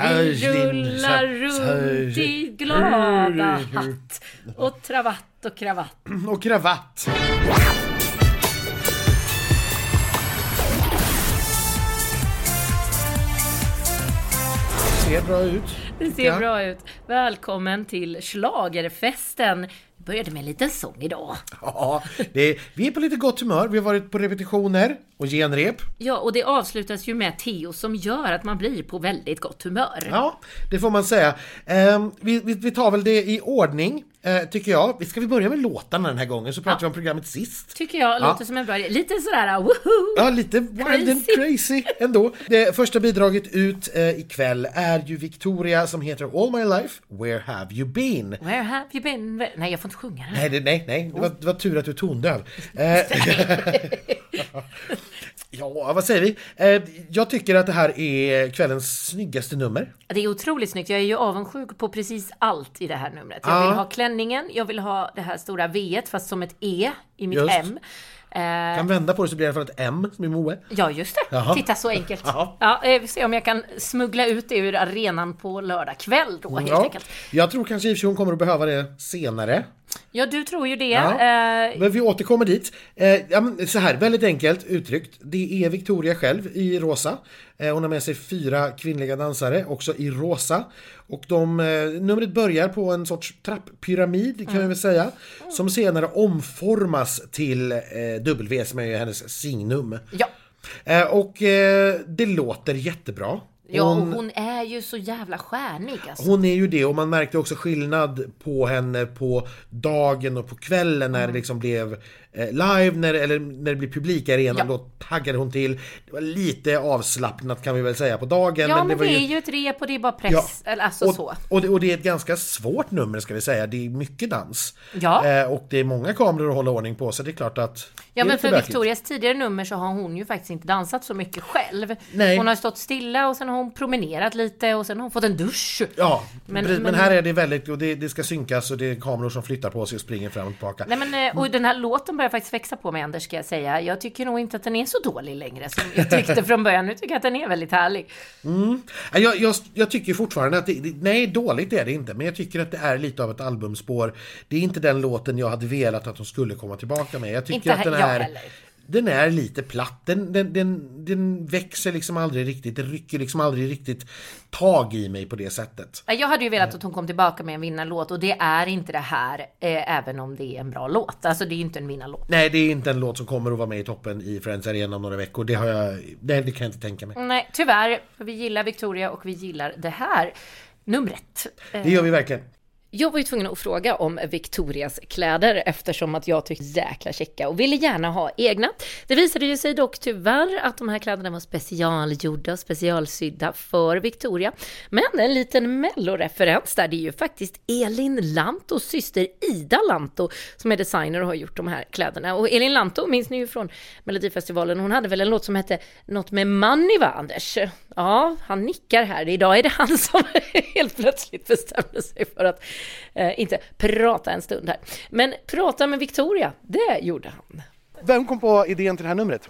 Vi rullar runt i glada hatt och travatt och kravatt. Och kravatt. Ser bra ut. Det ser bra ut. Välkommen till Schlagerfesten. Började med en liten sång idag. Ja, det, vi är på lite gott humör. Vi har varit på repetitioner och genrep. Ja, och det avslutas ju med Theo som gör att man blir på väldigt gott humör. Ja, det får man säga. Ehm, vi, vi, vi tar väl det i ordning, eh, tycker jag. Ska vi börja med låtarna den här gången, så pratar vi om programmet sist. Tycker jag Ja. låter som en bra idé. Lite sådär woho! Ja, lite wild and Crazy. ändå. Det första bidraget ut eh, ikväll är ju Victoria som heter All My Life, Where Have You Been? Where have you been? Nej, jag får inte sjunga den. Nej, det, nej, nej. Det, var, det var tur att du är tondöv. Eh, ja, vad säger vi? Eh, jag tycker att det här är kvällens snyggaste nummer. Det är otroligt snyggt. Jag är ju avundsjuk på precis allt i det här numret. Jag Ja. vill ha klänningen, jag vill ha det här stora V fast som ett E i mitt Just. M. Eh, Kan vända på det så blir det i alla fall ett M som i Moe. Ja, just det. Jaha. Titta så enkelt. Ja. Ja, eh, vi får se om jag kan smuggla ut det ur arenan på lördag kväll då helt Ja, enkelt. jag tror kanske i hon kommer att behöva det senare. Ja, du tror ju det. Ja. Eh, Men vi återkommer dit. Eh, så här, väldigt enkelt uttryckt. Det är Victoria själv i rosa. Eh, hon har med sig fyra kvinnliga dansare, också i rosa. Och de, numret börjar på en sorts trapppyramid kan vi väl säga. Som senare omformas till W som är hennes signum. ja. Och det låter jättebra. Ja, och hon är ju så jävla stjärnig alltså. Hon är ju det och man märkte också skillnad på henne på dagen och på kvällen när det liksom blev live, när, eller när det blev publik i arenan, Ja. då taggade hon till. Det var lite avslappnat kan vi väl säga på dagen. Ja, men, det, var är ju ett rep och det är bara press. Eller alltså och, så. Och det, och det är ett ganska svårt nummer ska vi säga. Det är mycket dans. Ja. Eh, och det är många kameror att hålla ordning på så det är klart att det Ja, men för bökigt. Victorias tidigare nummer så har hon ju faktiskt inte dansat så mycket själv. Nej. Hon har stått stilla och sen har hon promenerat lite och sen har hon fått en dusch. Ja, Men- men, men, men- här är det väldigt, och det, det ska synkas och det är kameror som flyttar på sig och springer fram och tillbaka. Nej men eh, och den här låten börjar faktiskt växa på mig Anders ska jag säga. Jag tycker nog inte att den är så dålig längre som jag tyckte från början. Nu tycker jag att den är väldigt härlig. Ja, Jag, jag, jag tycker fortfarande att det, nej dåligt är det inte, men jag tycker att det är lite av ett albumspår. Det är inte den låten jag hade velat att de skulle komma tillbaka med. Jag tycker Inte att den jag är. Den är lite platt. Den, den, den, den växer liksom aldrig riktigt, det rycker liksom aldrig riktigt tag i mig på det sättet. Jag hade ju velat att hon kom tillbaka med en vinnarlåt och det är inte det här, eh, även om det är en bra låt. Alltså det är inte en vinnarlåt. Nej, det är inte en låt som kommer att vara med i toppen i Friends Arena om några veckor. Det har jag, nej, det kan jag inte tänka mig. Nej, tyvärr. Vi gillar Victoria och vi gillar det här numret. Det gör vi verkligen. Jag var ju tvungen att fråga om Victorias kläder eftersom att jag tyckte jäkla checka och ville gärna ha egna. Det visade ju sig dock tyvärr att de här kläderna var specialgjorda och specialsydda för Victoria. Men en liten melloreferens där, det är ju faktiskt Elin Lantos syster Ida Lanto som är designer och har gjort de här kläderna. Och Elin Lanto minns ni ju från Melodifestivalen, hon hade väl en låt som hette något med money va Anders? Ja, han nickar här. Idag är det han som helt plötsligt bestämde sig för att eh, inte prata en stund här. Men prata med Victoria, det gjorde han. Vem kom på idén till det här numret?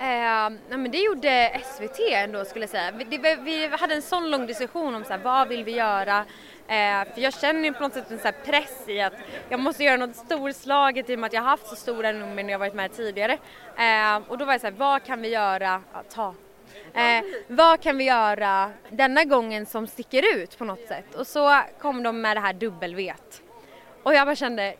Eh, nej, men det gjorde SVT ändå skulle jag säga. Vi, det, vi hade en sån lång diskussion om så här, vad vill vi göra? Eh, för jag känner ju på något sätt en så här press i att jag måste göra något storslaget i och med att jag har haft så stora nummer när jag varit med tidigare. Eh, och då var jag så här, vad kan vi göra? Ja, ta. Eh, vad kan vi göra denna gången som sticker ut på något sätt? Och så kom de med det här W. Och jag bara kände,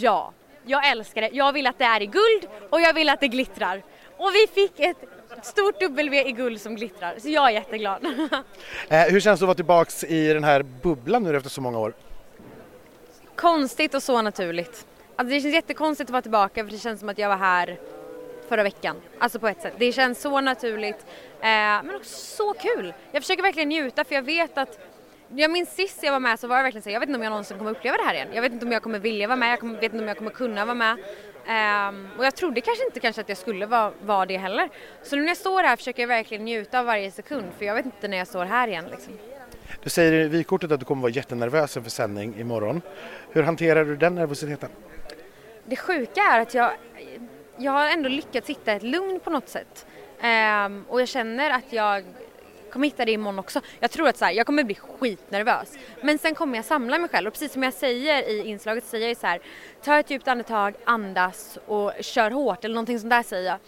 ja, jag älskar det. Jag vill att det är i guld och jag vill att det glittrar. Och vi fick ett stort W i guld som glittrar, så jag är jätteglad. Eh, hur känns det att vara tillbaks i den här bubblan nu efter så många år? Konstigt och så naturligt. Alltså det känns jättekonstigt att vara tillbaka för det känns som att jag var här förra veckan. Alltså på ett sätt. Det känns så naturligt. Eh, men också så kul. Jag försöker verkligen njuta för jag vet att jag minns sist jag var med så var jag verkligen så jag vet inte om jag någonsin kommer uppleva det här igen. Jag vet inte om jag kommer vilja vara med, jag kommer, vet inte om jag kommer kunna vara med. Ehm, och jag trodde kanske inte kanske att jag skulle vara, vara det heller. Så nu när jag står här försöker jag verkligen njuta av varje sekund för jag vet inte när jag står här igen liksom. Du säger i vykortet att du kommer vara jättenervös inför sändning imorgon. Hur hanterar du den nervositeten? Det sjuka är att jag, jag har ändå lyckats hitta ett lugn på något sätt. Ehm, och jag känner att jag kommer hitta det imorgon också. Jag tror att så här, jag kommer bli skitnervös. Men sen kommer jag samla mig själv och precis som jag säger i inslaget säger jag så här, ta ett djupt andetag, andas och kör hårt eller någonting sånt där säger jag.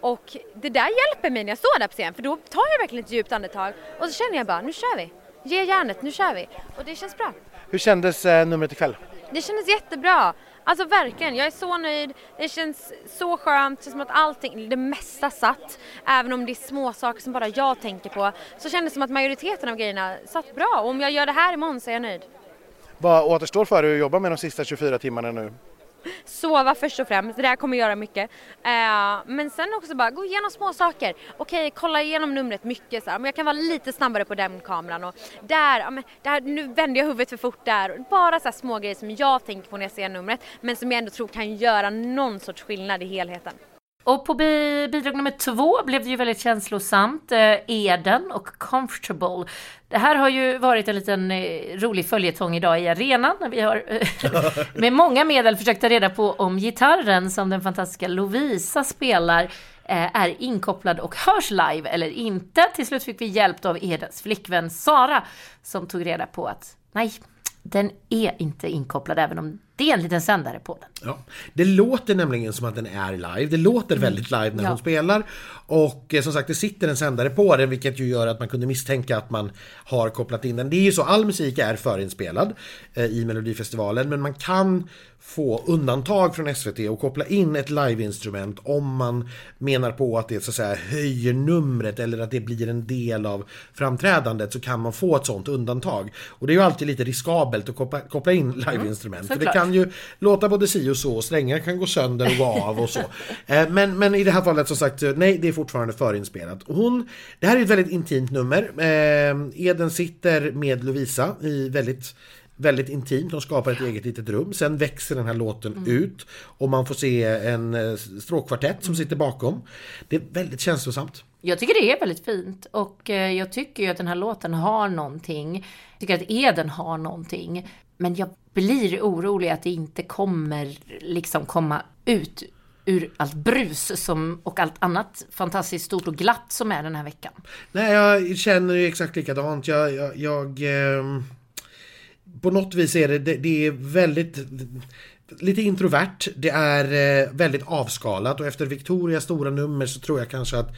Och det där hjälper mig när jag står där på scen för då tar jag verkligen ett djupt andetag och så känner jag bara, nu kör vi. Ge järnet, nu kör vi. Och det känns bra. Hur kändes eh, numret ikväll? Det kändes jättebra. Alltså verkligen, jag är så nöjd. Det känns så skönt, det känns som att allting, det mesta satt. Även om det är små saker som bara jag tänker på så kändes det som att majoriteten av grejerna satt bra. Och om jag gör det här imorgon så är jag nöjd. Vad återstår för dig att jobba med de sista 24 timmarna nu? Sova först och främst, det där kommer göra mycket. Eh, men sen också bara gå igenom små saker. Okej, kolla igenom numret mycket så här. Men jag kan vara lite snabbare på den kameran och där, ja, men där nu vänder jag huvudet för fort där. Bara så här små grejer som jag tänker på när jag ser numret men som jag ändå tror kan göra någon sorts skillnad i helheten. Och på bidrag nummer två blev det ju väldigt känslosamt. Eh, Eden och Comfortable. Det här har ju varit en liten eh, rolig följetong idag i arenan. Vi har eh, med många medel försökt ta reda på om gitarren som den fantastiska Lovisa spelar är inkopplad och hörs live eller inte. Till slut fick vi hjälp av Edens flickvän Sara som tog reda på att nej, den är inte inkopplad även om det är en liten sändare på den. Ja. Det låter nämligen som att den är live. Det låter väldigt live när Ja. hon spelar. Och eh, som sagt, det sitter en sändare på den vilket ju gör att man kunde misstänka att man har kopplat in den. Det är ju så, all musik är förinspelad eh, i Melodifestivalen men man kan få undantag från SVT och koppla in ett liveinstrument om man menar på att det så att säga höjer numret eller att det blir en del av framträdandet så kan man få ett sånt undantag. Och det är ju alltid lite riskabelt att koppla, koppla in liveinstrument. för det såklart. Kan ju låta både si och så, strängar kan gå sönder och gå av och så. Eh, Men, men i det här fallet som sagt, nej det är fortfarande förinspelat. Och Hon, det här är ett väldigt intimt nummer. Eh, Eden sitter med Lovisa i väldigt Väldigt intimt, de skapar ett eget litet rum. Sen växer den här låten ut och man får se en eh, stråkkvartett som sitter bakom. Det är väldigt känslosamt. Jag tycker det är väldigt fint och jag tycker ju att den här låten har någonting. Jag tycker att Eden har någonting. Men jag blir orolig att det inte kommer liksom komma ut ur allt brus som, och allt annat fantastiskt stort och glatt som är den här veckan. Nej, jag känner ju exakt likadant. Jag, jag, jag eh, på något vis är det, det, det är väldigt lite introvert. Det är eh, väldigt avskalat och efter Victorias stora nummer så tror jag kanske att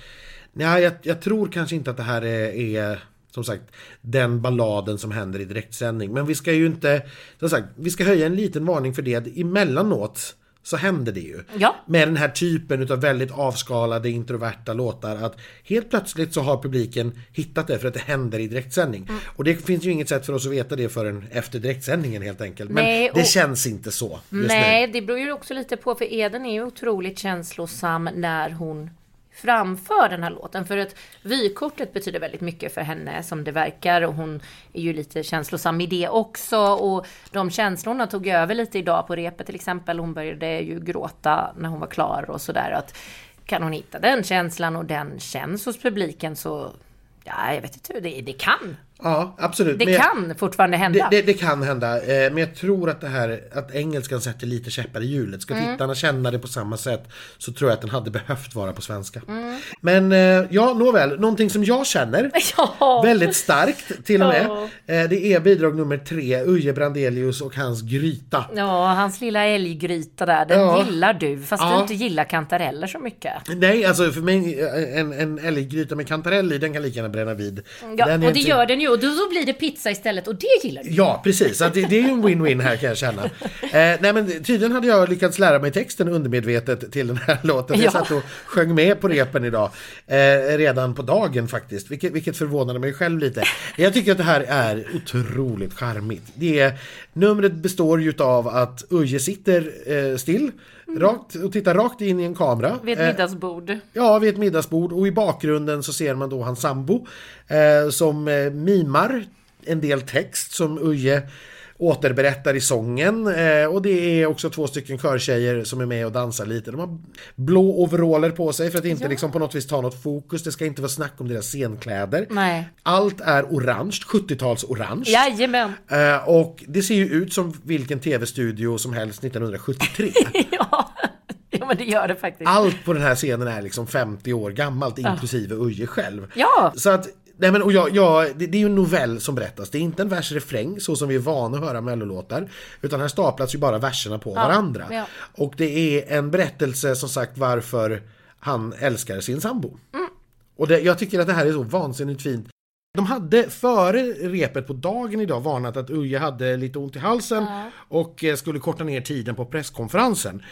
nej, jag, jag tror kanske inte att det här eh, är, är som sagt den balladen som händer i direktsändning. Men vi ska ju inte, som sagt, vi ska höja en liten varning för det. Emellanåt så händer det ju. Ja. Med den här typen av väldigt avskalade introverta låtar att helt plötsligt så har publiken hittat det för att det händer i direktsändning. Mm. Och det finns ju inget sätt för oss att veta det förrän efter direktsändningen helt enkelt. Men Nej, det känns inte så just Nej, nu. det beror ju också lite på, för Eden är ju otroligt känslosam när hon framför den här låten. För att vykortet betyder väldigt mycket för henne som det verkar och hon är ju lite känslosam i det också. Och de känslorna tog jag över lite idag på repet till exempel. Hon började ju gråta när hon var klar och sådär. Att Kan hon hitta den känslan och den känns hos publiken så Ja, jag vet inte hur det, det kan. Ja, absolut. Det Men jag- kan fortfarande hända. Det, det, det kan hända, eh, men jag tror att det här att engelskan sätter lite käppar i hjulet. Ska Mm. tittarna känna det på samma sätt så tror jag att den hade behövt vara på svenska. Mm. Men eh, ja, nåväl, någonting som jag känner Ja. väldigt starkt till och med. Ja. Eh, det är bidrag nummer tre, Uje Brandelius och hans gryta. Ja, hans lilla älggryta där, den Ja. gillar du. Fast du inte gillar kantareller så mycket. Nej, alltså för mig, en, en älggryta med kantarell i, den kan lika gärna bränna vid. Ja, och det gör den ju. Och då, då blir det pizza istället och det gillar du. Ja, precis. Det, det är ju en win-win här kan jag känna. Eh, nej, men tydligen hade jag lyckats lära mig texten undermedvetet till den här låten. Jag Ja. satt och sjöng med på repen idag. Eh, redan på dagen faktiskt. Vilket, vilket förvånade mig själv lite. Jag tycker att det här är otroligt charmigt. Det är, numret består ju av att Uje sitter eh, still. Rakt, och tittar rakt in i en kamera. Mm. Vid ett Eh, middagsbord. Ja, vid ett middagsbord och i bakgrunden så ser man då hans sambo eh, som eh, mimar en del text som Uje återberättar i sången eh, och det är också två stycken körtjejer som är med och dansar lite. De har blå overaller på sig för att inte liksom på något vis ta något fokus. Det ska inte vara snack om deras scenkläder. Nej. Allt är orange, 70-tals orange. Jajamän. Eh, och det ser ju ut som vilken tv-studio som helst 1973. Ja. ja, men det gör det faktiskt. Allt på den här scenen är liksom 50 år gammalt inklusive Uje själv. Ja. Så att Nej men och jag, jag, det, det är ju en novell som berättas. Det är inte en vers-refräng så som vi är vana att höra mellolåtar. Utan här staplas ju bara verserna på varandra. ja. Och det är en berättelse som sagt varför han älskar sin sambo. Och det, jag tycker att det här är så vansinnigt fint. De hade före repet på dagen idag varnat att Uje hade lite ont i halsen och eh, skulle korta ner tiden på presskonferensen.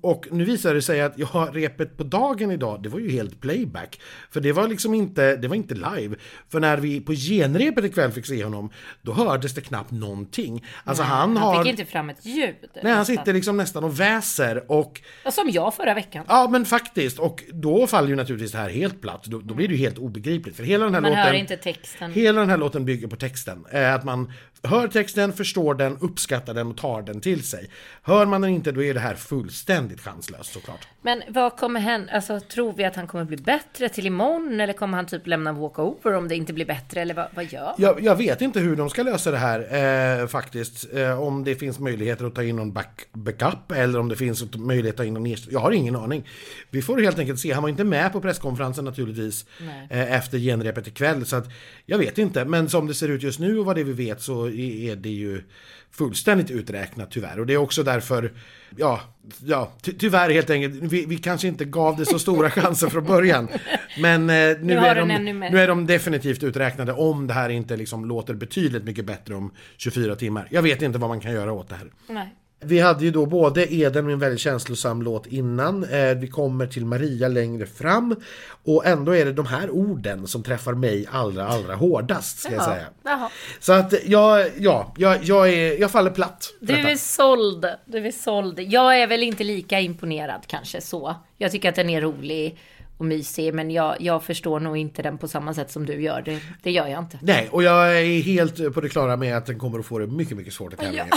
Och nu visar det sig att ja, repet på dagen idag, det var ju helt playback. För det var liksom inte, det var inte live. För när vi på genrepet ikväll fick se honom, då hördes det knappt någonting. Alltså han har... Han fick inte fram ett ljud. Nej, han sitter liksom nästan och väser och Som jag förra veckan. Ja men faktiskt, och då faller ju naturligtvis det här helt platt. Då, då blir det ju helt obegripligt. För hela den här Man låten... hör inte texten. Hela den här låten bygger på texten. Eh, att man hör texten, förstår den, uppskattar den och tar den till sig. Hör man den inte, då är det här fullständigt chanslöst såklart. Men vad kommer hända? Alltså tror vi att han kommer bli bättre till imorgon? Eller kommer han typ lämna walkover om det inte blir bättre? Eller vad, vad gör Jag, jag vet inte hur de ska lösa det här eh, faktiskt. Eh, om det finns möjligheter att ta in någon back, backup eller om det finns möjlighet att ta in någon ersättare. Jag har ingen aning. Vi får helt enkelt se. Han var inte med på presskonferensen naturligtvis eh, efter genrepet ikväll. Så att jag vet inte. Men som det ser ut just nu och vad det vi vet så är det ju fullständigt uträknat tyvärr. Och det är också därför, ja, ja ty tyvärr helt enkelt. Vi, vi kanske inte gav det så stora chanser från början. Men eh, nu, har är de, nu är de definitivt uträknade om det här inte liksom låter betydligt mycket bättre om 24 timmar. Jag vet inte vad man kan göra åt det här. Nej. Vi hade ju då både Eden med en väldigt känslosam låt innan, eh, vi kommer till Maria längre fram och ändå är det de här orden som träffar mig allra, allra hårdast ska jag Jaha. säga. Jaha. Så att jag, ja, jag, jag, är, jag faller platt. Du detta. är såld. Du är såld. Jag är väl inte lika imponerad kanske så. Jag tycker att den är rolig och mysig, men jag, jag förstår nog inte den på samma sätt som du gör. Det, det gör jag inte. Nej, och jag är helt på det klara med att den kommer att få det mycket, mycket svårt i tävlingen.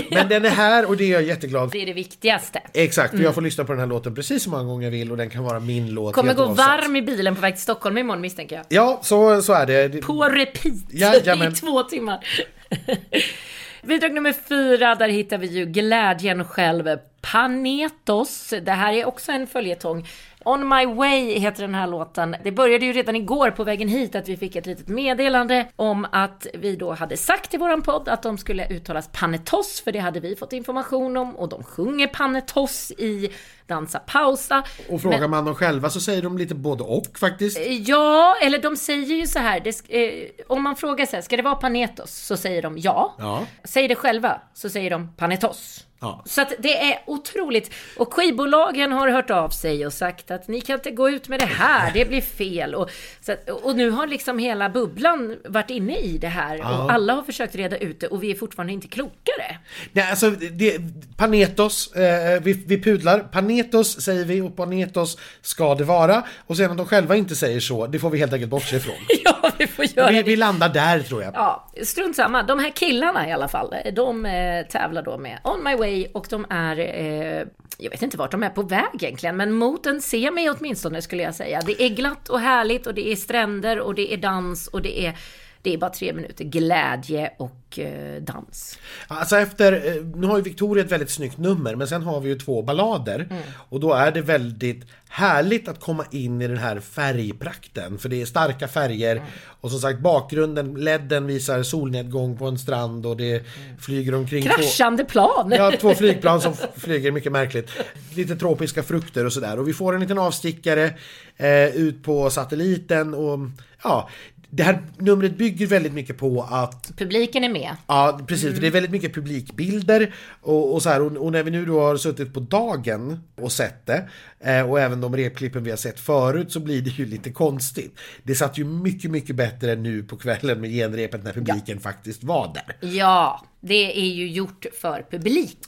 Men den är här och det är jag jätteglad för. Det är det viktigaste. Exakt, för jag får lyssna på den här låten precis så många gånger jag vill och den kan vara min låt Kommer gå oavsett. varm i bilen på väg till Stockholm imorgon misstänker jag. Ja, så, så är det. På repeat Jajamän. i två timmar. Bidrag nummer fyra, där hittar vi ju glädjen själv. Panetos. Det här är också en följetong. On My Way heter den här låten. Det började ju redan igår på vägen hit att vi fick ett litet meddelande om att vi då hade sagt i våran podd att de skulle uttalas Panetos, för det hade vi fått information om. Och de sjunger Panetos i Dansa Pausa. Och frågar man dem själva så säger de lite både och faktiskt. Ja, eller de säger ju så här. Det, eh, om man frågar så här, ska det vara panetos? Så säger de ja. Ja. Säger det själva så säger de panetos. Ja. Så att det är otroligt. Och skivbolagen har hört av sig och sagt att ni kan inte gå ut med det här, det blir fel. Och, att, och nu har liksom hela bubblan varit inne i det här. Och alla har försökt reda ut det och vi är fortfarande inte klokare. Nej, alltså, det, Panetos, eh, vi, vi pudlar. Panetos säger vi och Panetos ska det vara. Och sen att de själva inte säger så, det får vi helt enkelt bortse ifrån. ja, vi får göra vi, det. vi landar där tror jag. Ja, strunt samma. De här killarna i alla fall, de eh, tävlar då med On My Way och de är, eh, jag vet inte vart de är på väg egentligen, men mot en semi åtminstone skulle jag säga. Det är glatt och härligt och det är stränder och det är dans och det är, det är bara tre minuter glädje och eh, dans. Alltså efter, eh, nu har ju Victoria ett väldigt snyggt nummer men sen har vi ju två ballader. Och då är det väldigt härligt att komma in i den här färgprakten. För det är starka färger. Och som sagt bakgrunden, ledden visar solnedgång på en strand och det flyger omkring två- Kraschande plan! Ja, två flygplan som flyger mycket märkligt. Lite tropiska frukter och sådär. Och vi får en liten avstickare eh, ut på satelliten och ja, det här numret bygger väldigt mycket på att Publiken är med. Ja, precis. För det är väldigt mycket publikbilder och, och så här. Och, och när vi nu då har suttit på dagen och sett det eh, och även de repklippen vi har sett förut så blir det ju lite konstigt. Det satt ju mycket, mycket bättre nu på kvällen med genrepet när publiken faktiskt var där. Ja, det är ju gjort för publik.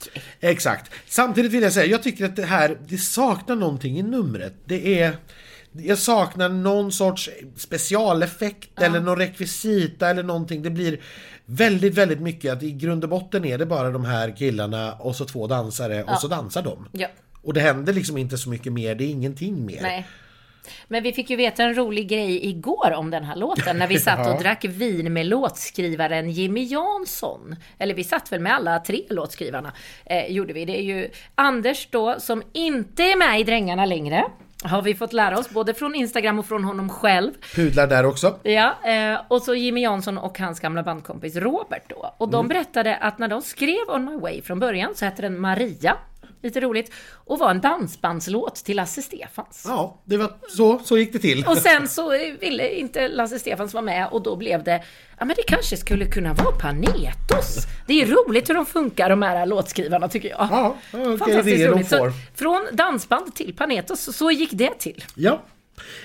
Exakt. Samtidigt vill jag säga, jag tycker att det här, det saknar någonting i numret. Det är... Jag saknar någon sorts specialeffekt eller någon rekvisita eller någonting. Det blir väldigt, väldigt mycket att i grund och botten är det bara de här killarna och så två dansare och så dansar de. Ja. Och det händer liksom inte så mycket mer, det är ingenting mer. Nej. Men vi fick ju veta en rolig grej igår om den här låten när vi satt och Ja. drack vin med låtskrivaren Jimmy Jansson. Eller vi satt väl med alla tre låtskrivarna, eh, gjorde vi. Det är ju Anders då som inte är med i Drängarna längre. Har vi fått lära oss, både från Instagram och från honom själv. Pudlar där också. Ja, eh, och så Jimmy Jansson och hans gamla bandkompis Robert då. Och de berättade att när de skrev On My Way från början så hette den Maria, lite roligt, och var en dansbandslåt till Lasse Stefans. Ja, det var så, så gick det till. Och sen så ville inte Lasse Stefans vara med och då blev det, ja men det kanske skulle kunna vara Panetos. Det är roligt hur de funkar de här låtskrivarna tycker jag. Ja, vilka Fantastiskt idéer de roligt. Så, får. från dansband till Panetos, så gick det till. Ja.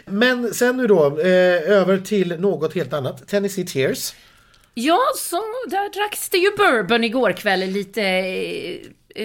Men sen nu då, eh, över till något helt annat. Tennessee Tears. Ja, så där dracks det ju bourbon igår kväll lite eh,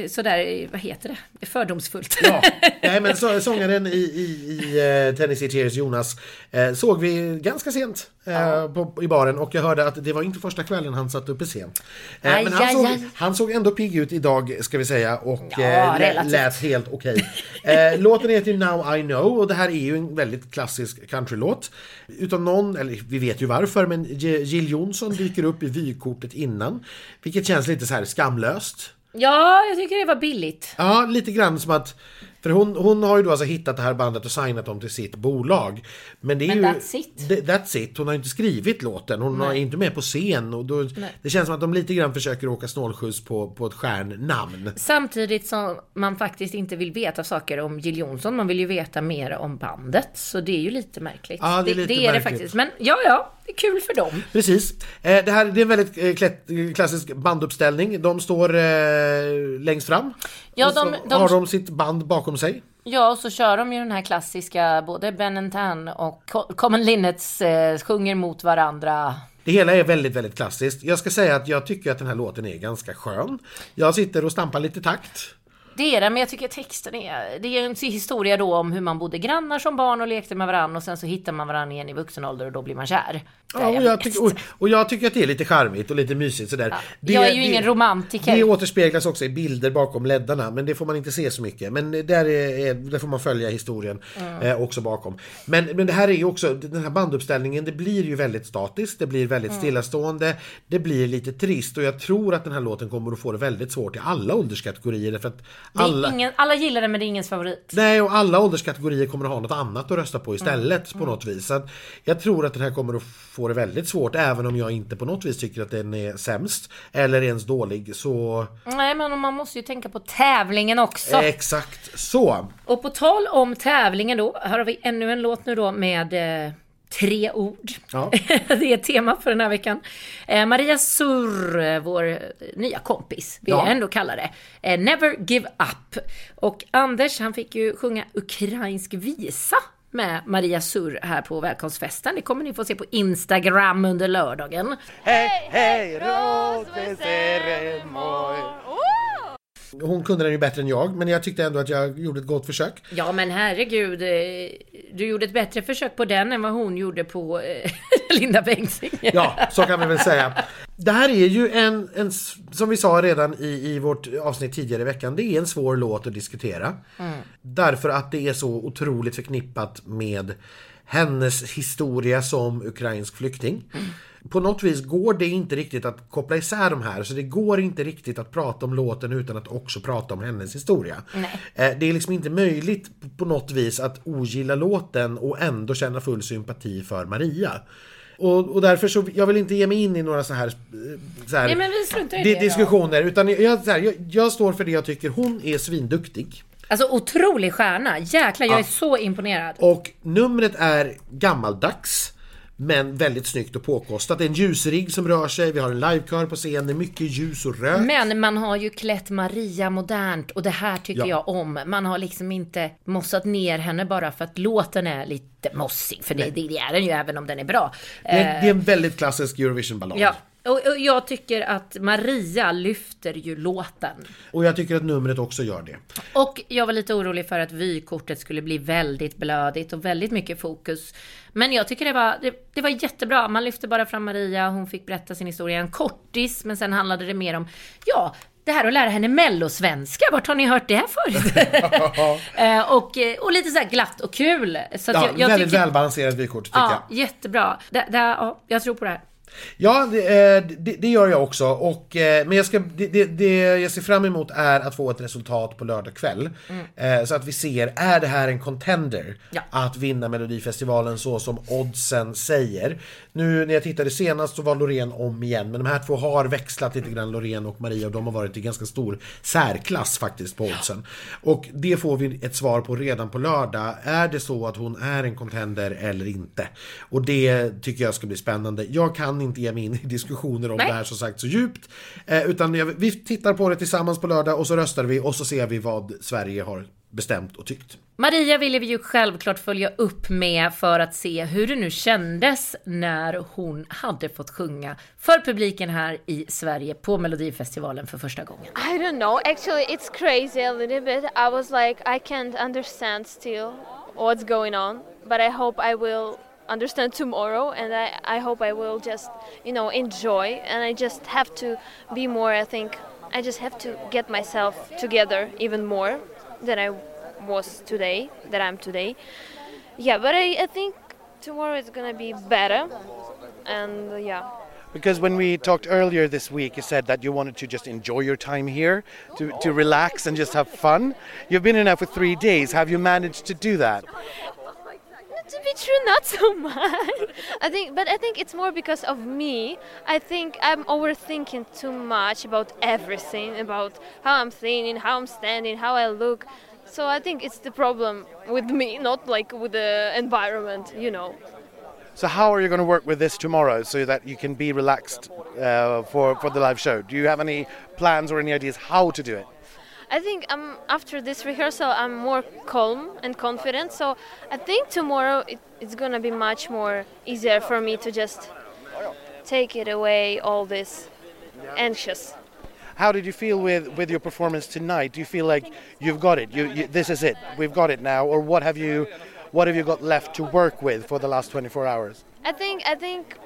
sådär, eh, vad heter det, fördomsfullt. Ja, nej men så, sångaren i, i, i eh, Tennessee Tears, Jonas, eh, såg vi ganska sent eh, på, i baren och jag hörde att det var inte första kvällen han satt uppe sent. Eh, Aj, men han, aj, såg, aj. han såg ändå pigg ut idag ska vi säga och Ja, eh, relativt. lät helt okej. Eh, låten heter ju Now I Know och det här är ju en väldigt klassisk countrylåt. Utan någon, eller vi vet ju varför, men Jill Johnson dyker upp i vykortet innan. Vilket känns lite så här skamlöst. Ja, jag tycker det var billigt. Ja, lite grann som att... För hon, hon har ju då alltså hittat det här bandet och signat dem till sitt bolag. Men det är Men ju... that's it. det- That's it. Hon har inte skrivit låten. Hon är inte med på scen. Och då, det känns som att de lite grann försöker åka snålskjuts på, på ett stjärnnamn. Samtidigt som man faktiskt inte vill veta saker om Jill Johnson, man vill ju veta mer om bandet. Så det är ju lite märkligt. Ja, det är lite det, är det märkligt. faktiskt. Men ja, ja, det är kul för dem. Precis. Eh, det här det är en väldigt eh, klätt, klassisk banduppställning. De står eh, längst fram. Ja, de- de- har de sitt band bakom sig. Ja, och så kör de ju den här klassiska, både Ben Tan och Co- Common Linnets eh, sjunger mot varandra. Det hela är väldigt, väldigt klassiskt. Jag ska säga att jag tycker att den här låten är ganska skön. Jag sitter och stampar lite takt. Det är det, men jag tycker texten är... Det är en historia då om hur man bodde grannar som barn och lekte med varandra och sen så hittar man varandra igen i vuxen ålder och då blir man kär. Ja, Ja, och, jag tycker, och, och jag tycker att det är lite charmigt och lite mysigt sådär. Det, jag är ju ingen romantiker. Det återspeglas också i bilder bakom leddarna, men det får man inte se så mycket. Men där, är, är, där får man följa historien eh, också bakom. Men, men det här är ju också, den här banduppställningen, det blir ju väldigt statiskt, det blir väldigt stillastående, det blir lite trist och jag tror att den här låten kommer att få det väldigt svårt i alla ålderskategorier. För att Det alla, ingen, alla gillar det men det är ingens favorit. Nej, och alla ålderskategorier kommer att ha något annat att rösta på istället Mm. på något vis. Så jag tror att den här kommer att få det väldigt svårt, även om jag inte på något vis tycker att den är sämst eller ens dålig. Så Nej, men man måste ju tänka på tävlingen också. exakt så. Och på tal om tävlingen då, här har vi ännu en låt nu då med eh, tre ord. Ja. det är ett tema för den här veckan. Eh, Maria Surr, eh, vår eh, nya kompis, vill Ja. jag ändå kalla det. Eh, Never Give Up. Och Anders, han fick ju sjunga ukrainsk visa med Maria Surr här på välkomstfesten. Det kommer ni få se på Instagram under lördagen. Hon kunde den ju bättre än jag, men jag tyckte ändå att jag gjorde ett gott försök. Ja men herregud, eh, du gjorde ett bättre försök på den än vad hon gjorde på eh, Linda Bengtzing. Ja, så kan vi väl säga. Det här är ju en, en som vi sa redan i, i vårt avsnitt tidigare i veckan, det är en svår låt att diskutera. Därför att det är så otroligt förknippat med hennes historia som ukrainsk flykting. På något vis går det inte riktigt att koppla isär de här, så det går inte riktigt att prata om låten utan att också prata om hennes historia. Nej. Eh, Det är liksom inte möjligt på något vis att ogilla låten och ändå känna full sympati för Maria. Och, och därför så, jag vill inte ge mig in i några så här, eh, så här Nej, di- det då. diskussioner, utan jag, här, jag, jag står för det jag tycker. Hon är svinduktig. Alltså otrolig stjärna, jäklar jag Ja. är så imponerad. Och numret är gammaldags. Men väldigt snyggt och påkostat. Det är en ljusrigg som rör sig, vi har en livekör på scen, det är mycket ljus och rök. Men man har ju klätt Maria modernt och det här tycker Ja. jag om. Man har liksom inte mossat ner henne bara för att låten är lite mossig. För det, det är den ju även om den är bra. Det är, det är en väldigt klassisk Eurovision-ballad. Ja, och, och jag tycker att Maria lyfter ju låten. Och jag tycker att numret också gör det. Och jag var lite orolig för att vykortet skulle bli väldigt blödigt och väldigt mycket fokus. Men jag tycker det var, det, det var jättebra. Man lyfte bara fram Maria, hon fick berätta sin historia. En kortis, men sen handlade det mer om, ja, det här att lära henne mellosvenska. Vart har ni hört det förut? Eh, och, och lite så här glatt och kul. Så Ja, jag, jag väldigt tycker, välbalanserat vykort tycker Ja, jag. jättebra. Det, det, ja, jag tror på det här. Ja, det, det, det, gör jag också. Och, men jag, ska, det, det, jag ser fram emot är att få ett resultat på lördag kväll. Mm. Så att vi ser, är det här en contender ja. att vinna Melodifestivalen så som oddsen säger? Nu när jag tittade senast så var Loreen om igen, men de här två har växlat lite grann, Loreen och Maria, och de har varit i ganska stor särklass faktiskt på oddsen. Och det får vi ett svar på redan på lördag. Är det så att hon är en contender eller inte? Och det tycker jag ska bli spännande. Jag kan inte ge mig in i diskussioner om Nej. det här som sagt så djupt. Eh, utan jag, vi tittar på det tillsammans på lördag och så röstar vi och så ser vi vad Sverige har bestämt och tyckt. Maria ville vi ju självklart följa upp med för att se hur det nu kändes när hon hade fått sjunga för publiken här i Sverige på Melodifestivalen för första gången. I don't know, actually it's crazy a little bit. I was like I can't understand still what's going on, but I hope I will understand tomorrow and I, I hope I will just you know enjoy and I just have to be more I think I just have to get myself together even more than I was today, that I'm today. Yeah, but I, I think tomorrow is gonna be better, and uh, yeah. Because when we talked earlier this week, you said that you wanted to just enjoy your time here, to, to relax and just have fun. You've been in now for three days. Have you managed to do that? To be true, not so much. I think, but I think it's more because of me. I think I'm overthinking too much about everything, about how I'm thinking, how I'm standing, how I look. So I think it's the problem with me, not like with the environment, you know. So how are you going to work with this tomorrow so that you can be relaxed uh, for for the live show? Do you have any plans or any ideas how to do it? I think um, after this rehearsal, I'm more calm and confident. So I think tomorrow it, it's gonna be much more easier for me to just take it away, all this anxious. How did you feel with, with your performance tonight? Do you feel like you've got it? You, you, this is it. We've got it now. Or what have you what have you got left to work with for the last 24 hours? I think I think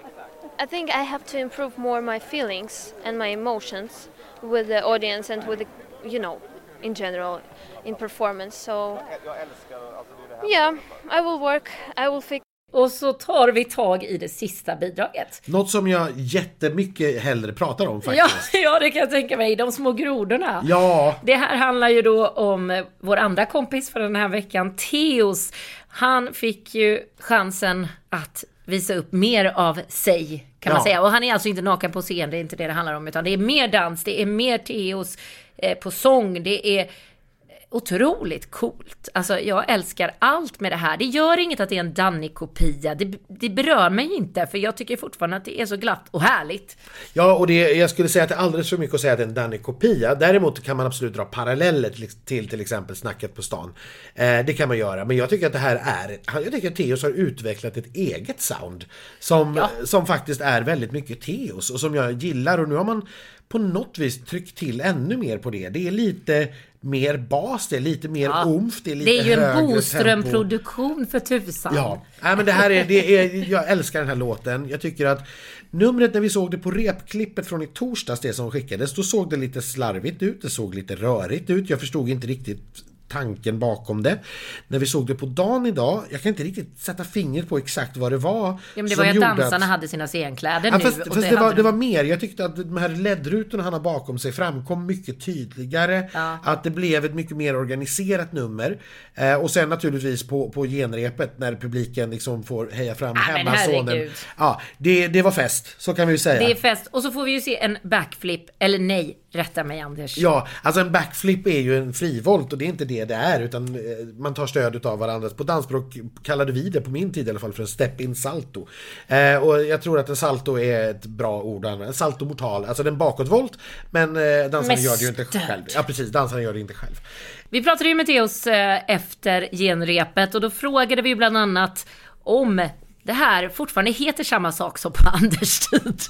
I think I have to improve more my feelings and my emotions with the audience and with the you know in general in performance. So yeah, I will work. I will fix och så tar vi tag i det sista bidraget. Något som jag jättemycket hellre pratar om faktiskt. Ja, ja det kan jag tänka mig. De små grodorna. Ja. Det här handlar ju då om vår andra kompis för den här veckan, Teos. Han fick ju chansen att visa upp mer av sig kan ja. man säga. Och han är alltså inte naken på scen, det är inte det det handlar om. Utan det är mer dans, det är mer Teos eh, på sång, det är otroligt coolt. Alltså jag älskar allt med det här. Det gör inget att det är en Danny-kopia. Det, det berör mig inte för jag tycker fortfarande att det är så glatt och härligt. Ja, och det, jag skulle säga att det är alldeles för mycket att säga att det är en Danny-kopia. Däremot kan man absolut dra paralleller till till, till exempel Snacket på stan. Eh, det kan man göra, men jag tycker att det här är... Jag tycker att Teos har utvecklat ett eget sound som, ja. som faktiskt är väldigt mycket Teos och som jag gillar och nu har man på något vis tryckt till ännu mer på det. Det är lite mer bas, det är lite mer ja, omf, det är lite Det är ju en Boström-produktion för tusan. Ja, Nej, men det här är, det är, jag älskar den här låten. Jag tycker att numret när vi såg det på repklippet från i torsdags, det som skickades, då såg det lite slarvigt ut, det såg lite rörigt ut. Jag förstod inte riktigt tanken bakom det. När vi såg det på dagen idag, jag kan inte riktigt sätta fingret på exakt vad det var. Ja, men det var ju att dansarna att... hade sina scenkläder ja, nu. Fast, fast det, det, var, det var mer, jag tyckte att de här ledrutorna han har bakom sig framkom mycket tydligare. Ja. Att det blev ett mycket mer organiserat nummer. Eh, och sen naturligtvis på, på genrepet när publiken liksom får heja fram ja, hemmasonen. Ja, det, det var fest, så kan vi säga. Det är fest. Och så får vi ju se en backflip, eller nej, rätta mig Anders. Ja, alltså en backflip är ju en frivolt och det är inte det det är utan eh, man tar stöd av varandra. På dansspråk kallade vi det på min tid i alla fall för en step-in salto. Eh, och jag tror att en salto är ett bra ord En salto mortal, alltså den bakåtvolt men eh, dansaren gör det ju inte själv. Ja precis, dansaren gör det inte själv. Vi pratade ju med Theos eh, efter genrepet och då frågade vi bland annat om det här fortfarande heter samma sak som på Anders tid.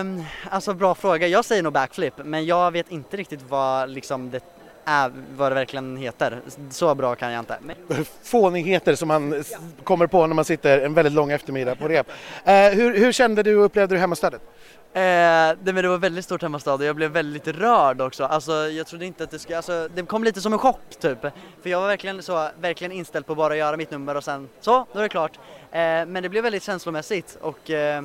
Um, alltså bra fråga. Jag säger nog backflip men jag vet inte riktigt vad liksom det är, vad det verkligen heter. Så bra kan jag inte. Men... Fånigheter som man kommer på när man sitter en väldigt lång eftermiddag på rep. Uh, hur, hur, kände du och upplevde du hemmastödet? Eh, det, men det var väldigt stort hemmastad och jag blev väldigt rörd också. Alltså, jag trodde inte att det skulle, alltså, det kom lite som en chock typ. För jag var verkligen, så, verkligen inställd på bara att göra mitt nummer och sen så, då är det klart. Eh, men det blev väldigt känslomässigt och eh,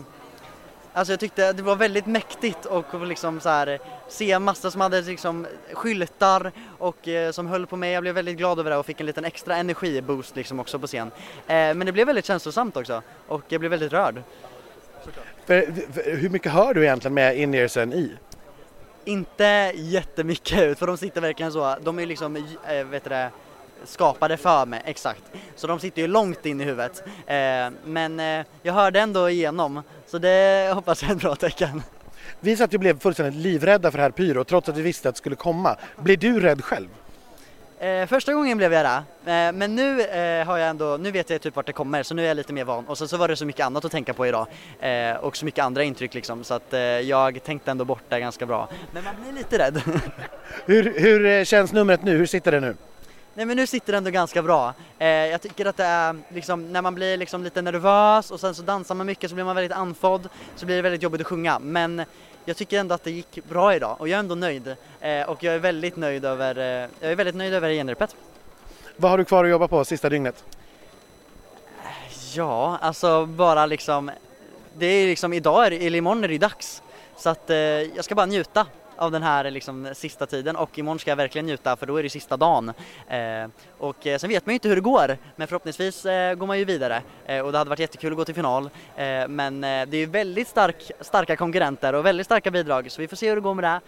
Alltså jag tyckte det var väldigt mäktigt och liksom så här, se massor som hade liksom skyltar och eh, som höll på mig. Jag blev väldigt glad över det och fick en liten extra energiboost liksom också på scen. Eh, men det blev väldigt känslosamt också och jag blev väldigt rörd. För, för, hur mycket hör du egentligen med in-earsen i? Inte jättemycket för de sitter verkligen så, de är liksom, äh, vet du det, skapade för mig, exakt. Så de sitter ju långt in i huvudet. Eh, men eh, jag hörde ändå igenom, så det hoppas jag är ett bra tecken. Vi satt och blev fullständigt livrädda för det här pyro trots att vi visste att det skulle komma. Blir du rädd själv? Eh, första gången blev jag det, eh, men nu eh, har jag ändå, nu vet jag typ vart det kommer så nu är jag lite mer van och sen så var det så mycket annat att tänka på idag eh, och så mycket andra intryck liksom så att jag tänkte ändå bort det ganska bra. Men man blir lite rädd. hur, hur känns numret nu? Hur sitter det nu? Nej men nu sitter det ändå ganska bra. Eh, jag tycker att det är liksom när man blir liksom lite nervös och sen så dansar man mycket så blir man väldigt andfådd så blir det väldigt jobbigt att sjunga men jag tycker ändå att det gick bra idag och jag är ändå nöjd eh, och jag är väldigt nöjd över, eh, jag är väldigt nöjd över genrepet. Vad har du kvar att jobba på sista dygnet? Ja, alltså bara liksom, det är liksom idag, är eller imorgon är det ju dags. Så att eh, jag ska bara njuta av den här liksom, sista tiden och imorgon ska jag verkligen njuta för då är det sista dagen. Eh, och eh, sen vet man ju inte hur det går men förhoppningsvis eh, går man ju vidare och det hade varit jättekul att gå till final. Men det är väldigt stark, starka konkurrenter och väldigt starka bidrag så vi får se hur det går med det.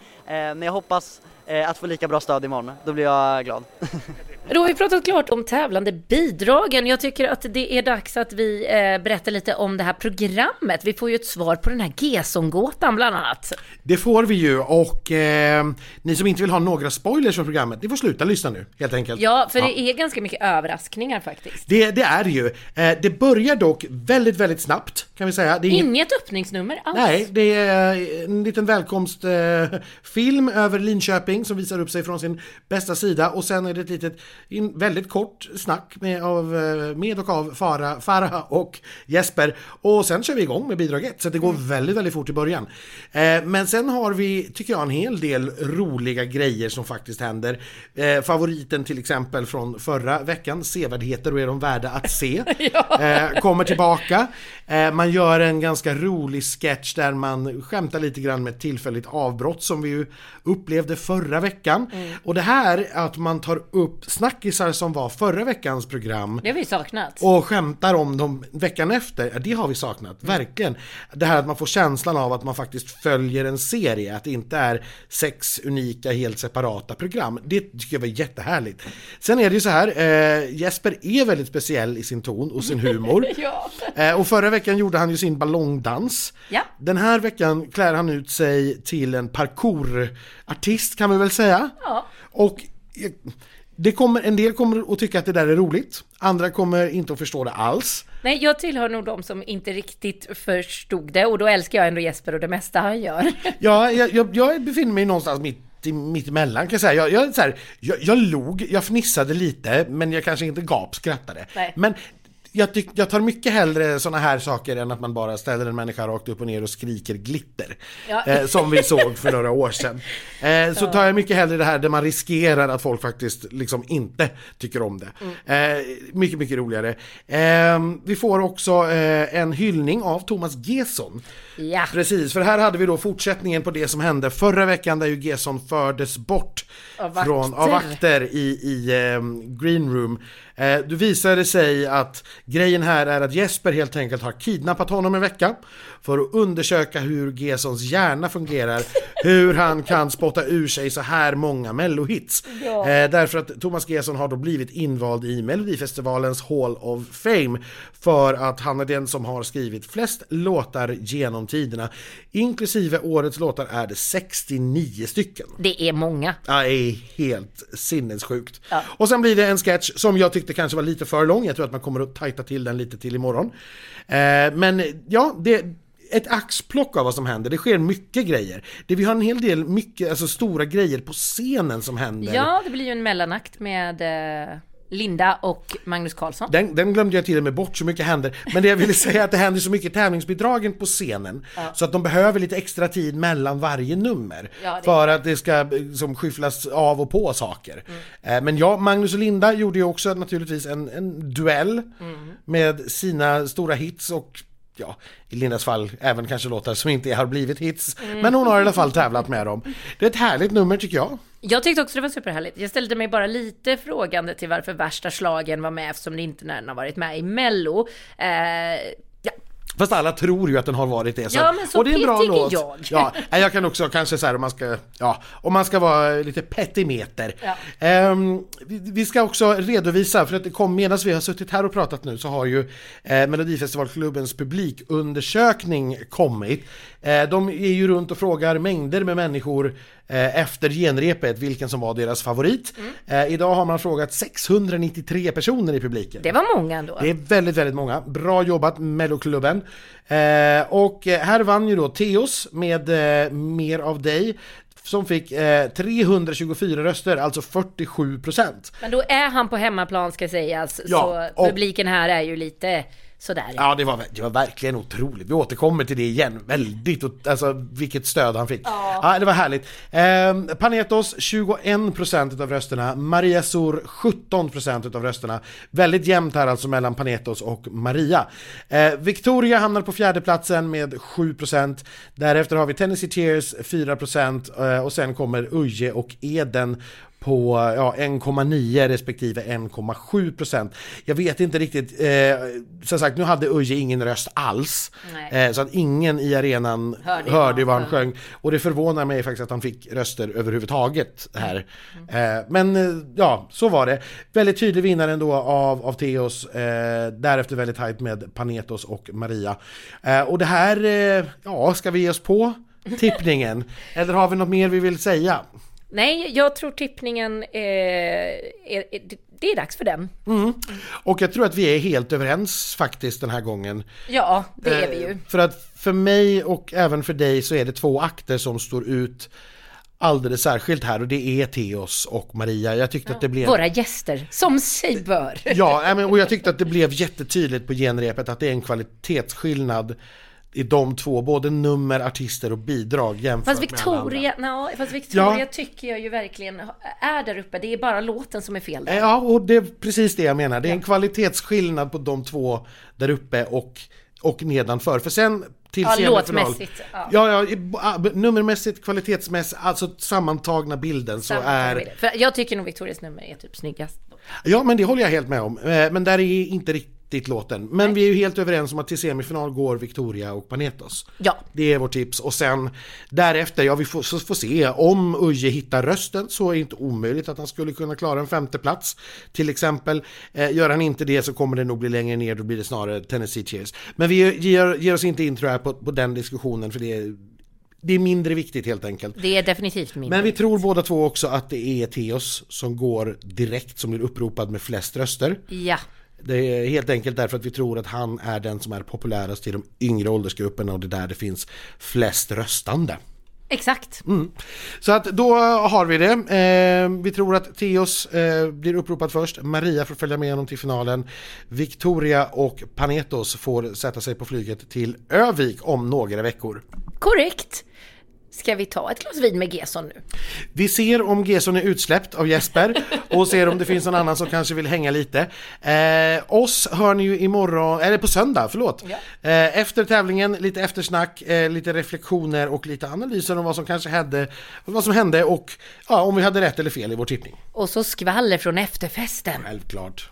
men jag hoppas att få lika bra stöd imorgon, då blir jag glad. Då har vi pratat klart om tävlande bidragen. Jag tycker att det är dags att vi eh, berättar lite om det här programmet. Vi får ju ett svar på den här Gesson-gåtan bland annat. Det får vi ju och eh, ni som inte vill ha några spoilers från programmet, ni får sluta lyssna nu helt enkelt. Ja, för ja. det är ganska mycket överraskningar faktiskt. Det, det är ju. Eh, det börjar dock väldigt, väldigt snabbt kan vi säga. Det är inget öppningsnummer alls. Nej, det är en liten välkomstfilm eh, över Linköping som visar upp sig från sin bästa sida och sen är det ett litet in väldigt kort snack med, av, eh, med och av Farah, Farah och Jesper. Och sen kör vi igång med bidrag 1, så det går mm. väldigt, väldigt fort i början. Eh, men sen har vi, tycker jag, en hel del roliga grejer som faktiskt händer. Eh, favoriten till exempel från förra veckan, Sevärdheter och är de värda att se, ja. eh, kommer tillbaka. Eh, man gör en ganska rolig sketch där man skämtar lite grann med ett tillfälligt avbrott som vi ju upplevde förra veckan. Mm. Och det här att man tar upp snackisar som var förra veckans program. Det har vi saknat. Och skämtar om dem veckan efter, ja, det har vi saknat, mm. verkligen. Det här att man får känslan av att man faktiskt följer en serie, att det inte är sex unika helt separata program. Det tycker jag var jättehärligt. Sen är det ju så här, eh, Jesper är väldigt speciell i sin ton och sin humor. ja. eh, och förra veckan gjorde han ju sin ballongdans. Ja. Den här veckan klär han ut sig till en parkourartist kan vi väl säga. Ja. Och det kommer, en del kommer att tycka att det där är roligt, andra kommer inte att förstå det alls. Nej, jag tillhör nog de som inte riktigt förstod det och då älskar jag ändå Jesper och det mesta han gör. Ja, jag, jag, jag befinner mig någonstans mitt mitt emellan kan jag säga. Jag, jag, så här, jag, jag log, jag fnissade lite, men jag kanske inte gapskrattade. Nej. Men jag, tyck, jag tar mycket hellre såna här saker än att man bara ställer en människa rakt upp och ner och skriker glitter. Ja. Eh, som vi såg för några år sedan. Eh, så tar jag mycket hellre det här där man riskerar att folk faktiskt liksom inte tycker om det. Mm. Eh, mycket, mycket roligare. Ehm, vi får också eh, en hyllning av Thomas Gesson. Ja. Precis, för här hade vi då fortsättningen på det som hände förra veckan där ju Gesson fördes bort av från, av vakter i, i um, Green Room. Eh, det visade sig att grejen här är att Jesper helt enkelt har kidnappat honom en vecka för att undersöka hur Gesons hjärna fungerar, hur han kan spotta ur sig så här många mellohits. Ja. Eh, därför att Thomas Gesson har då blivit invald i Melodifestivalens Hall of Fame för att han är den som har skrivit flest låtar genom tiderna. Inklusive årets låtar är det 69 stycken. Det är många. Ja, det är helt sinnessjukt. Ja. Och sen blir det en sketch som jag tyckte kanske var lite för lång. Jag tror att man kommer att tajta till den lite till imorgon. Eh, men ja, det ett axplock av vad som händer. Det sker mycket grejer. Det, vi har en hel del mycket, alltså stora grejer på scenen som händer. Ja, det blir ju en mellanakt med eh, Linda och Magnus Carlsson. Den, den, glömde jag till och med bort, så mycket händer. Men det jag ville säga är att det händer så mycket tävlingsbidragen på scenen. Ja. Så att de behöver lite extra tid mellan varje nummer. Ja, För att det ska som skyfflas av och på saker. Eh, Men ja, Magnus och Linda gjorde ju också naturligtvis en, en duell Mm. med sina stora hits och ja, i Lindas fall även kanske låtar som inte har blivit hits. Men hon har i alla fall tävlat med dem. Det är ett härligt nummer tycker jag. Jag tyckte också det var superhärligt. Jag ställde mig bara lite frågande till varför värsta slagen var med eftersom det inte när den har varit med i Mello. Eh, Fast alla tror ju att den har varit det. Ja, men så och det är en bra låt. jag. Ja, jag kan också kanske så här om man ska, ja, om man ska vara lite petimeter. Ja. Ehm, vi, vi ska också redovisa, för att det kom medan vi har suttit här och pratat nu så har ju eh, Melodifestivalklubbens publikundersökning kommit. Eh, de är ju runt och frågar mängder med människor eh, efter genrepet vilken som var deras favorit. Mm. Eh, idag har man frågat 693 personer i publiken. det var många ändå. Det är väldigt, väldigt många. Bra jobbat Melloklubben. Och här vann ju då Teos med Mer av dig som fick eh, 324 röster, alltså 47 procent. Men då är han på hemmaplan ska sägas, Ja, så publiken här är ju lite sådär. Ja, det var, det var verkligen otroligt. Vi återkommer till det igen. Väldigt, alltså vilket stöd han fick. Ja, det var härligt. Eh, Panetos 21% av rösterna, Maria Sur 17% av rösterna. Väldigt jämnt här alltså mellan Panetos och Maria. Eh, Victoria hamnar på fjärde platsen med 7%. Därefter har vi Tennessee Tears 4% eh, och sen kommer Uje och Eden på ja, 1,9 respektive 1,7 procent. Jag vet inte riktigt, eh, som sagt nu hade Uje ingen röst alls. Eh, så att ingen i arenan Hörde hörde, vad han sjöng. Och det förvånar mig faktiskt att han fick röster överhuvudtaget här. Eh, men eh, ja, så var det. Väldigt tydlig vinnare ändå av, av Theos. Eh, därefter väldigt tajt med Panetos och Maria. Eh, och det här, eh, ja, ska vi ge oss på tippningen? Eller har vi något mer vi vill säga? Nej, jag tror tippningen eh, är, är, det är dags för den. Och jag tror att vi är helt överens faktiskt den här gången. Ja, det är vi Eh, ju. För att för mig och även för dig så är det två akter som står ut alldeles särskilt här och det är Theos och Maria. Jag tyckte att det blev... Våra gäster, som sig bör. Ja, och jag tyckte att det blev jättetydligt på genrepet att det är en kvalitetsskillnad i de två, både nummer, artister och bidrag jämfört Fast med alla andra. Victoria, no, fast Victoria Ja. tycker jag ju verkligen är där uppe. Det är bara låten som är fel där. Ja, och det är precis det jag menar. Det är en kvalitetsskillnad på de två där uppe och, och nedanför. För sen till Ja, semifinal. låtmässigt, ja. Ja, ja, ah, nummermässigt, kvalitetsmässigt, alltså sammantagna bilden så är... För jag tycker nog Victorias nummer är typ snyggast. Ja, men det håller jag helt med om. Eh, Men där är inte riktigt låten. Men vi är ju helt överens om att till semifinal går Victoria och Panetos. Ja. Det är vårt tips. Och sen därefter, ja vi får, så får se. Om Uje hittar rösten så är det inte omöjligt att han skulle kunna klara en femte plats Till exempel. Eh, gör han inte det så kommer det nog bli längre ner, då blir det snarare Tennessee Cheers. Men vi ger, ger oss inte in tror jag på, på den diskussionen för det är, det är mindre viktigt helt enkelt. Det är definitivt min. Men vi tror båda två också att det är Theos som går direkt, som blir uppropad med flest röster. Ja. Det är helt enkelt därför att vi tror att han är den som är populärast i de yngre åldersgrupperna och det är där det finns flest röstande. Exakt. Mm. Så att då har vi det. Eh, vi tror att Theos eh, blir uppropad först. Maria får följa med honom till finalen. Victoria och Panetos får sätta sig på flyget till Övik om några veckor. Korrekt. Ska vi ta ett glas vin med Gesson nu? Vi ser om Gesson är utsläppt av Jesper och ser om det finns någon annan som kanske vill hänga lite. Eh, oss hör ni ju imorgon, eller på söndag, förlåt. Eh, efter tävlingen, lite eftersnack, eh, lite reflektioner och lite analyser om vad som kanske hände, vad som hände och ja, om vi hade rätt eller fel i vår tippning. Och så skvaller från efterfesten. Självklart.